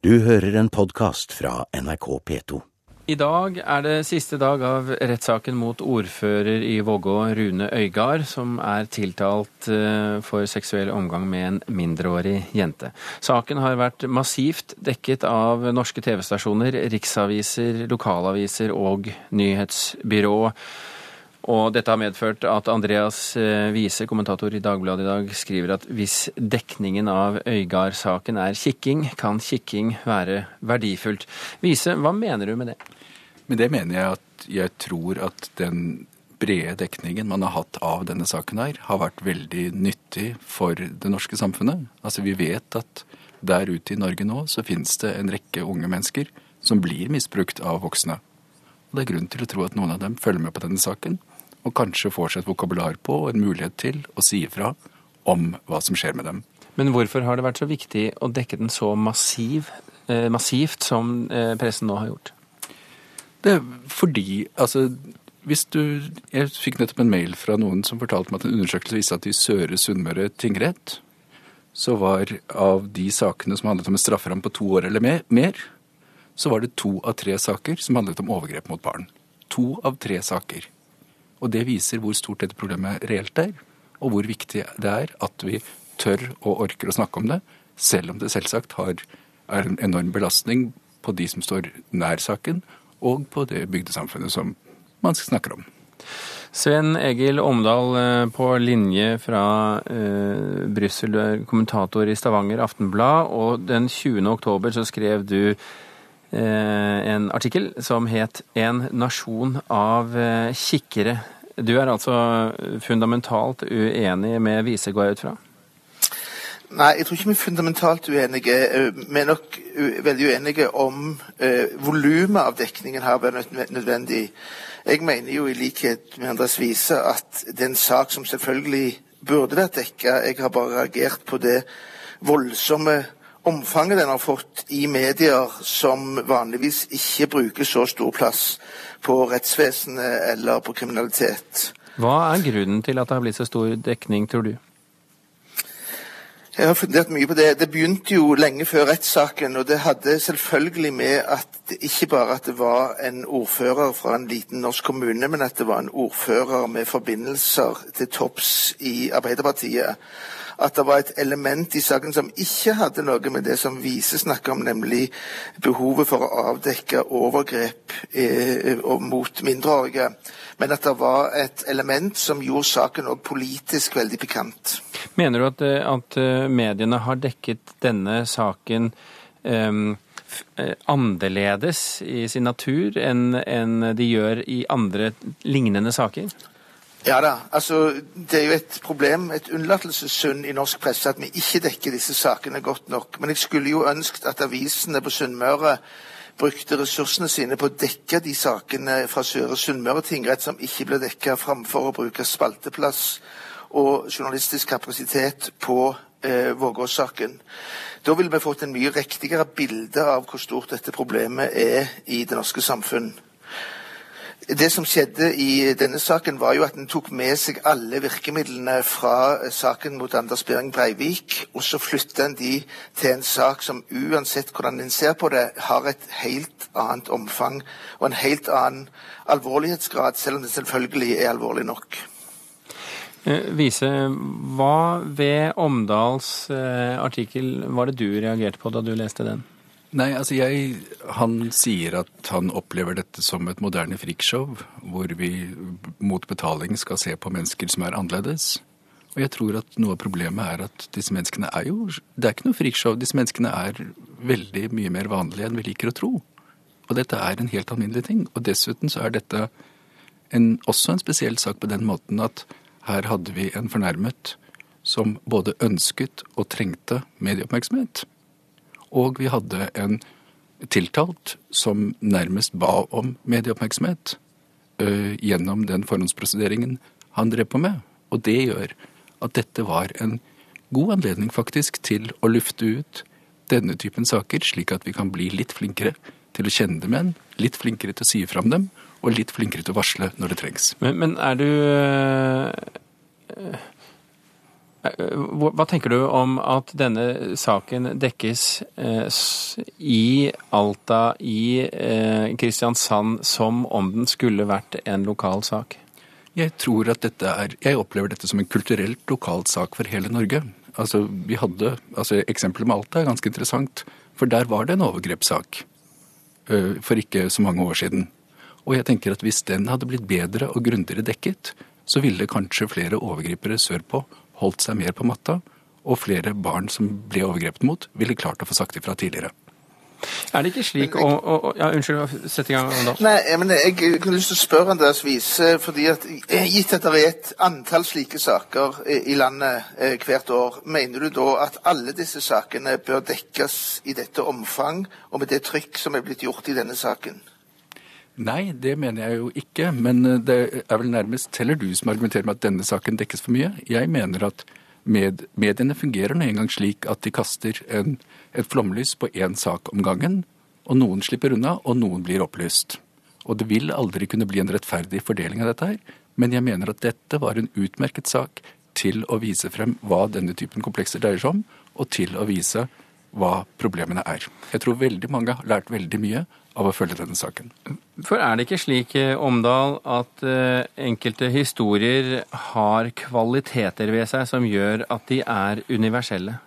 Du hører en podkast fra NRK P2. I dag er det siste dag av rettssaken mot ordfører i Vågå, Rune Øygard, som er tiltalt eh, for seksuell omgang med en mindreårig jente. Saken har vært massivt dekket av norske TV-stasjoner, riksaviser, lokalaviser og nyhetsbyrå. Og dette har medført at Andreas eh, Wiese, kommentator i Dagbladet i dag, skriver at hvis dekningen av Øygard-saken er kikking, kan kikking være verdifullt. Wiese, hva mener du med det? Med det mener jeg at jeg tror at den brede dekningen man har hatt av denne saken her, har vært veldig nyttig for det norske samfunnet. Altså vi vet at der ute i Norge nå så finnes det en rekke unge mennesker som blir misbrukt av voksne. Og det er grunn til å tro at noen av dem følger med på denne saken og kanskje får seg et vokabular på og en mulighet til å si ifra om hva som skjer med dem. Men hvorfor har det vært så viktig å dekke den så massiv, eh, massivt som eh, pressen nå har gjort? Det er fordi Altså, hvis du Jeg fikk nettopp en mail fra noen som fortalte meg at en undersøkelse viste at i Søre Sunnmøre tingrett så var av de sakene som handlet om en strafferamme på to år eller mer, så var det to av tre saker som handlet om overgrep mot barn. To av tre saker. Og det viser hvor stort dette problemet reelt er, og hvor viktig det er at vi tør og orker å snakke om det, selv om det selvsagt har, er en enorm belastning på de som står nær saken, og på det bygdesamfunnet som man snakker om. Sven Egil Omdal eh, på linje fra eh, Brussel, du er kommentator i Stavanger Aftenblad, og den 20. oktober så skrev du en artikkel som het 'En nasjon av eh, kikkere'. Du er altså fundamentalt uenig med Wiese, går jeg ut fra? Nei, jeg tror ikke vi er fundamentalt uenige. Eh, vi er nok veldig uenige om eh, volumet av dekningen her blir nødvendig. Jeg mener jo i likhet med Andres Wiese at det er en sak som selvfølgelig burde vært dekka. Jeg har bare reagert på det voldsomme omfanget den har fått i medier som vanligvis ikke bruker så stor plass på rettsvesenet eller på kriminalitet. Hva er grunnen til at det har blitt så stor dekning, tror du? Jeg har fundert mye på det. Det begynte jo lenge før rettssaken. Og det hadde selvfølgelig med at det ikke bare at det var en ordfører fra en liten norsk kommune, men at det var en ordfører med forbindelser til topps i Arbeiderpartiet at det var et element i saken som ikke hadde noe med det som Vise snakker om, nemlig behovet for å avdekke overgrep eh, mot mindreårige. Men at det var et element som gjorde saken òg politisk veldig pikant. Mener du at, eh, at eh, mediene har dekket denne saken um annerledes i sin natur enn, enn de gjør i andre lignende saker? Ja da. altså Det er jo et problem, et unnlatelsessynd i norsk presse at vi ikke dekker disse sakene godt nok. Men jeg skulle jo ønsket at avisene på Sunnmøre brukte ressursene sine på å dekke de sakene fra Søre Sunnmøre tingrett som ikke ble dekka, framfor å bruke spalteplass og journalistisk kapasitet på eh, Vågås-saken. Da ville vi fått en mye riktigere bilde av hvor stort dette problemet er i det norske samfunn. Det som skjedde i denne saken, var jo at en tok med seg alle virkemidlene fra saken mot Anders Behring Breivik, og så flytta en de til en sak som uansett hvordan en ser på det, har et helt annet omfang og en helt annen alvorlighetsgrad, selv om det selvfølgelig er alvorlig nok. Eh, Vise, hva ved Omdals eh, artikkel var det du reagerte på da du leste den? Nei, altså jeg Han sier at han opplever dette som et moderne freakshow, hvor vi mot betaling skal se på mennesker som er annerledes. Og jeg tror at noe av problemet er at disse menneskene er jo Det er ikke noe freakshow. Disse menneskene er veldig mye mer vanlige enn vi liker å tro. Og dette er en helt alminnelig ting. Og dessuten så er dette en, også en spesiell sak på den måten at her hadde vi en fornærmet som både ønsket og trengte medieoppmerksomhet. Og vi hadde en tiltalt som nærmest ba om medieoppmerksomhet uh, gjennom den forhåndsprosederingen han drev på med. Og det gjør at dette var en god anledning faktisk til å lufte ut denne typen saker, slik at vi kan bli litt flinkere til å kjenne dem igjen, litt flinkere til å si fram dem, og litt flinkere til å varsle når det trengs. Men, men er du Eh, hva tenker du om at denne saken dekkes eh, i Alta, i eh, Kristiansand, som om den skulle vært en lokal sak? Jeg tror at dette er Jeg opplever dette som en kulturelt lokal sak for hele Norge. Altså, vi hadde, altså Eksempelet med Alta er ganske interessant, for der var det en overgrepssak for ikke så mange år siden. Og jeg tenker at hvis den hadde blitt bedre og grundigere dekket, så ville kanskje flere overgripere sørpå holdt seg mer på matta, og flere barn som ble overgrepet mot, ville klart å få sagt ifra tidligere. Er det ikke slik å, å, Ja, unnskyld, sett i gang. Da. Nei, men Jeg kunne lyst til å spørre Andreas Wiese, fordi at gitt at det er et antall slike saker i landet eh, hvert år, mener du da at alle disse sakene bør dekkes i dette omfang og med det trykk som er blitt gjort i denne saken? Nei, det mener jeg jo ikke. Men eh, det er vel nærmest heller du som argumenterer med at denne saken dekkes for mye. Jeg mener at med, mediene fungerer nå engang slik at de kaster en, et flomlys på én sak om gangen. Og noen slipper unna, og noen blir opplyst. Og det vil aldri kunne bli en rettferdig fordeling av dette her. Men jeg mener at dette var en utmerket sak til å vise frem hva denne typen komplekser dreier seg om, og til å vise hva problemene er. Jeg tror veldig mange har lært veldig mye av å følge denne saken. For er det ikke slik, eh, Omdal, at eh, enkelte historier har kvaliteter ved seg som gjør at de er universelle?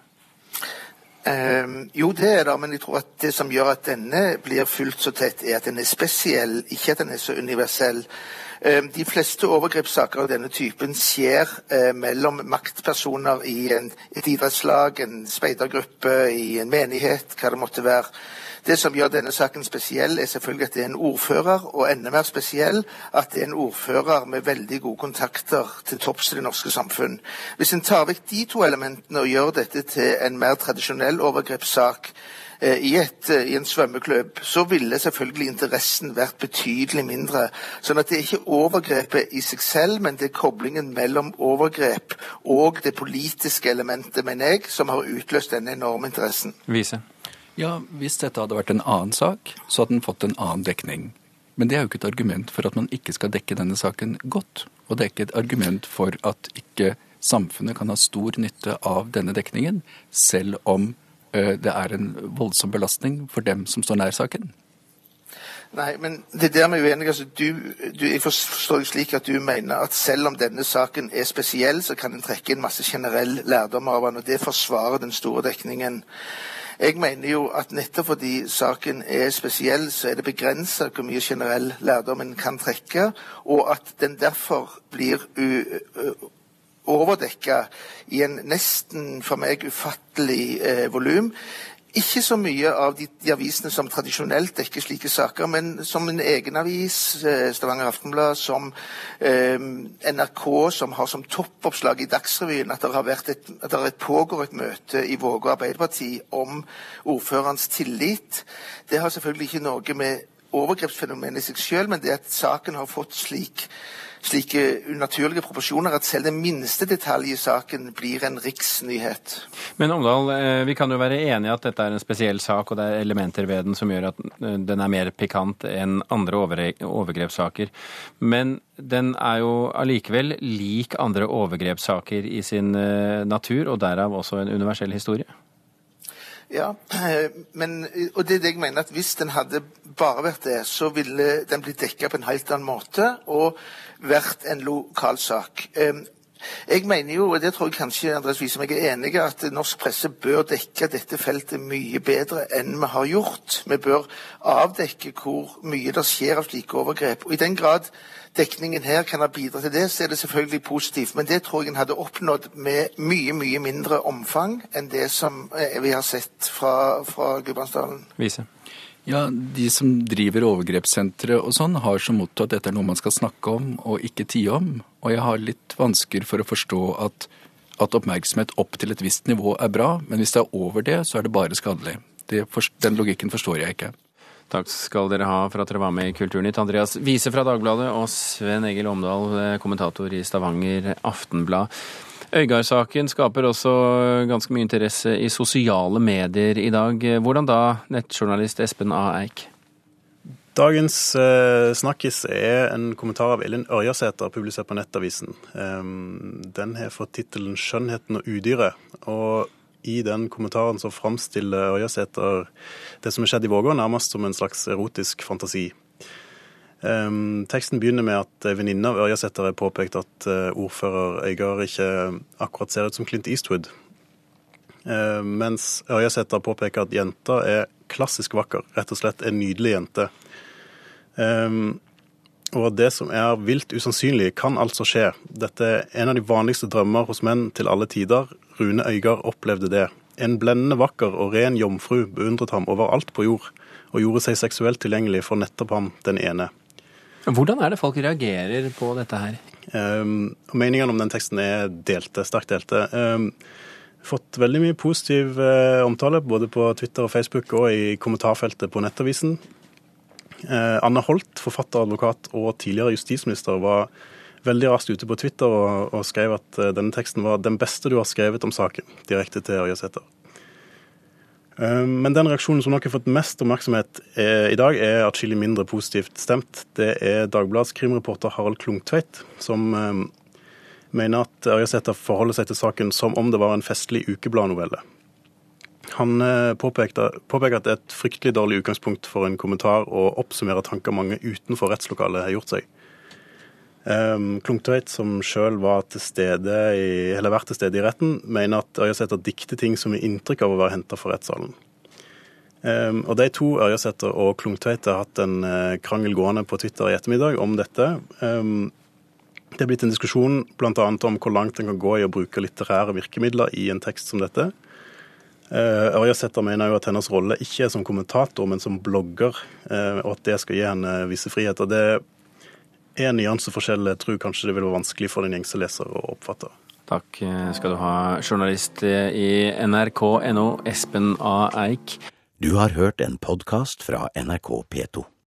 Eh, jo, det er det, men jeg tror at det som gjør at denne blir fulgt så tett, er at den er spesiell, ikke at den er så universell. Um, de fleste overgrepssaker av denne typen skjer eh, mellom maktpersoner i en, et idrettslag, en speidergruppe, i en menighet, hva det måtte være. Det som gjør denne saken spesiell, er selvfølgelig at det er en ordfører, og enda mer spesiell at det er en ordfører med veldig gode kontakter til topps i det norske samfunn. Hvis en tar vekk de to elementene og gjør dette til en mer tradisjonell overgrepssak, eh, i, et, eh, i, en svømmeklubb, så ville selvfølgelig interessen vært betydelig mindre. Sånn at det er ikke overgrepet i seg selv, men det er koblingen mellom overgrep og det politiske elementet, mener jeg, som har utløst denne enorme interessen. Vise. Ja, hvis dette hadde vært en annen sak, så hadde den fått en annen dekning. Men det er jo ikke et argument for at man ikke skal dekke denne saken godt. Og det er ikke et argument for at ikke samfunnet kan ha stor nytte av denne dekningen, selv om ø, det er en voldsom belastning for dem som står nær saken. Nei, men det der med uenige. Altså, du, du, jeg forstår jo slik at du mener at selv om denne saken er spesiell, så kan en trekke inn masse generell lærdom av den, og det forsvarer den store dekningen. Jeg mener jo at nettopp fordi saken er spesiell, så er det begrensa hvor mye generell lærdom en kan trekke, og at den derfor blir overdekka i en nesten for meg ufattelig eh, volum. Ikke så mye av de, de, avisene som tradisjonelt dekker slike saker, men som en egen avis, eh, Stavanger Aftenblad, som eh, NRK, som har som toppoppslag i Dagsrevyen at det, har vært et, at det pågår et møte i Vågå Arbeiderparti om ordførerens tillit. Det har selvfølgelig ikke noe med overgrepsfenomenet i seg selv, men det at saken har fått slik slike unaturlige proporsjoner at selv den minste detalj i saken blir en riksnyhet. Men Omdal, eh, vi kan jo være enige at dette er en spesiell sak, og det er elementer ved den som gjør at eh, den er mer pikant enn andre overgrepssaker. Men den er jo allikevel lik andre overgrepssaker i sin eh, natur, og derav også en universell historie. Ja, men, og det er det jeg mener at hvis den hadde bare vært det, så ville den blitt dekka på en helt annen måte og vært en lokalsak. Jeg mener jo, og det tror jeg kanskje Andreas Wiese meg er enig i, at norsk presse bør dekke dette feltet mye bedre enn vi har gjort. Vi bør avdekke hvor mye det skjer av slike overgrep. Og i den grad dekningen her kan ha bidratt til det, så er det selvfølgelig positivt. Men det tror jeg en hadde oppnådd med mye, mye mindre omfang enn det som eh, vi har sett fra, fra Gudbrandsdalen. Vise. Ja, De som driver overgrepssentre og sånn, har som motto at dette er noe man skal snakke om og ikke tie om. Og jeg har litt vansker for å forstå at, at, oppmerksomhet opp til et visst nivå er bra, men hvis det er over det, så er det bare skadelig. Det, den logikken forstår jeg ikke. Takk skal dere ha for at dere var med i Kulturnytt. Andreas Wiese fra Dagbladet og Sven Egil Omdal, eh, kommentator i Stavanger Aftenblad. Øygard-saken skaper også ganske mye interesse i sosiale medier i dag. Hvordan da, nettjournalist Espen A. Eik? Dagens eh, snakkis er en kommentar av Elin Ørjasæter, publisert på Nettavisen. Um, den har fått tittelen 'Skjønnheten og udyret'. Og i den kommentaren så framstiller Ørjasæter det som har skjedd i Vågå, nærmest som en slags erotisk fantasi. Um, teksten begynner med at en venninne av Ørjasæter har påpekt at uh, ordfører Øygard ikke akkurat ser ut som Clint Eastwood. Uh, mens Ørjasæter påpeker at jenta er klassisk vakker, rett og slett en nydelig jente. Um, og det som er vilt usannsynlig, kan altså skje. Dette er en av de vanligste drømmer hos menn til alle tider. Rune Øygard opplevde det. En blendende vakker og ren jomfru beundret ham overalt på jord, og gjorde seg seksuelt tilgjengelig for nettopp ham, den ene. Hvordan er det folk reagerer på dette her? Um, meningene om den teksten er delte, sterkt delte. Um, fått veldig mye positiv uh, omtale både på Twitter og Facebook og i kommentarfeltet på Nettavisen. Uh, Anne Holt, forfatter, advokat og tidligere justisminister, var veldig raskt ute på Twitter og, og, skrev at uh, denne teksten var den beste du har skrevet om saken, direkte til Ørjasæter. Eh, men den reaksjonen som nok har fått mest oppmerksomhet i dag, er atskillig mindre positivt stemt. Det er Dagbladets krimreporter Harald Klungtveit som mener at Ørjasæter forholder seg til saken som om det var en festlig ukebladnovelle. Han eh, påpeker, at det er et fryktelig dårlig utgangspunkt for en kommentar å oppsummere tanker mange utenfor rettslokalet har gjort seg. Um, Klungtveit, som sjøl var til stede i, eller vært til stede i retten, mener at Ørjasæter dikter ting som gir inntrykk av å være henta fra rettssalen. Um, og De to, Ørjasæter og Klungtveit, har hatt en uh, krangel gående på Twitter i ettermiddag om dette. Um, det er blitt en diskusjon bl.a. om hvor langt en kan gå i å bruke litterære virkemidler i en tekst som dette. Eh, Ørjasæter mener jo at hennes rolle ikke er som kommentator, men som blogger, eh, og at det skal gi henne visse friheter. Det er nyanseforskjell tror kanskje det vil være vanskelig for den gjengse leser å oppfatte. Takk skal du ha, journalist i nrk.no, Espen A. Eik. Du har hørt en podkast fra NRK P2.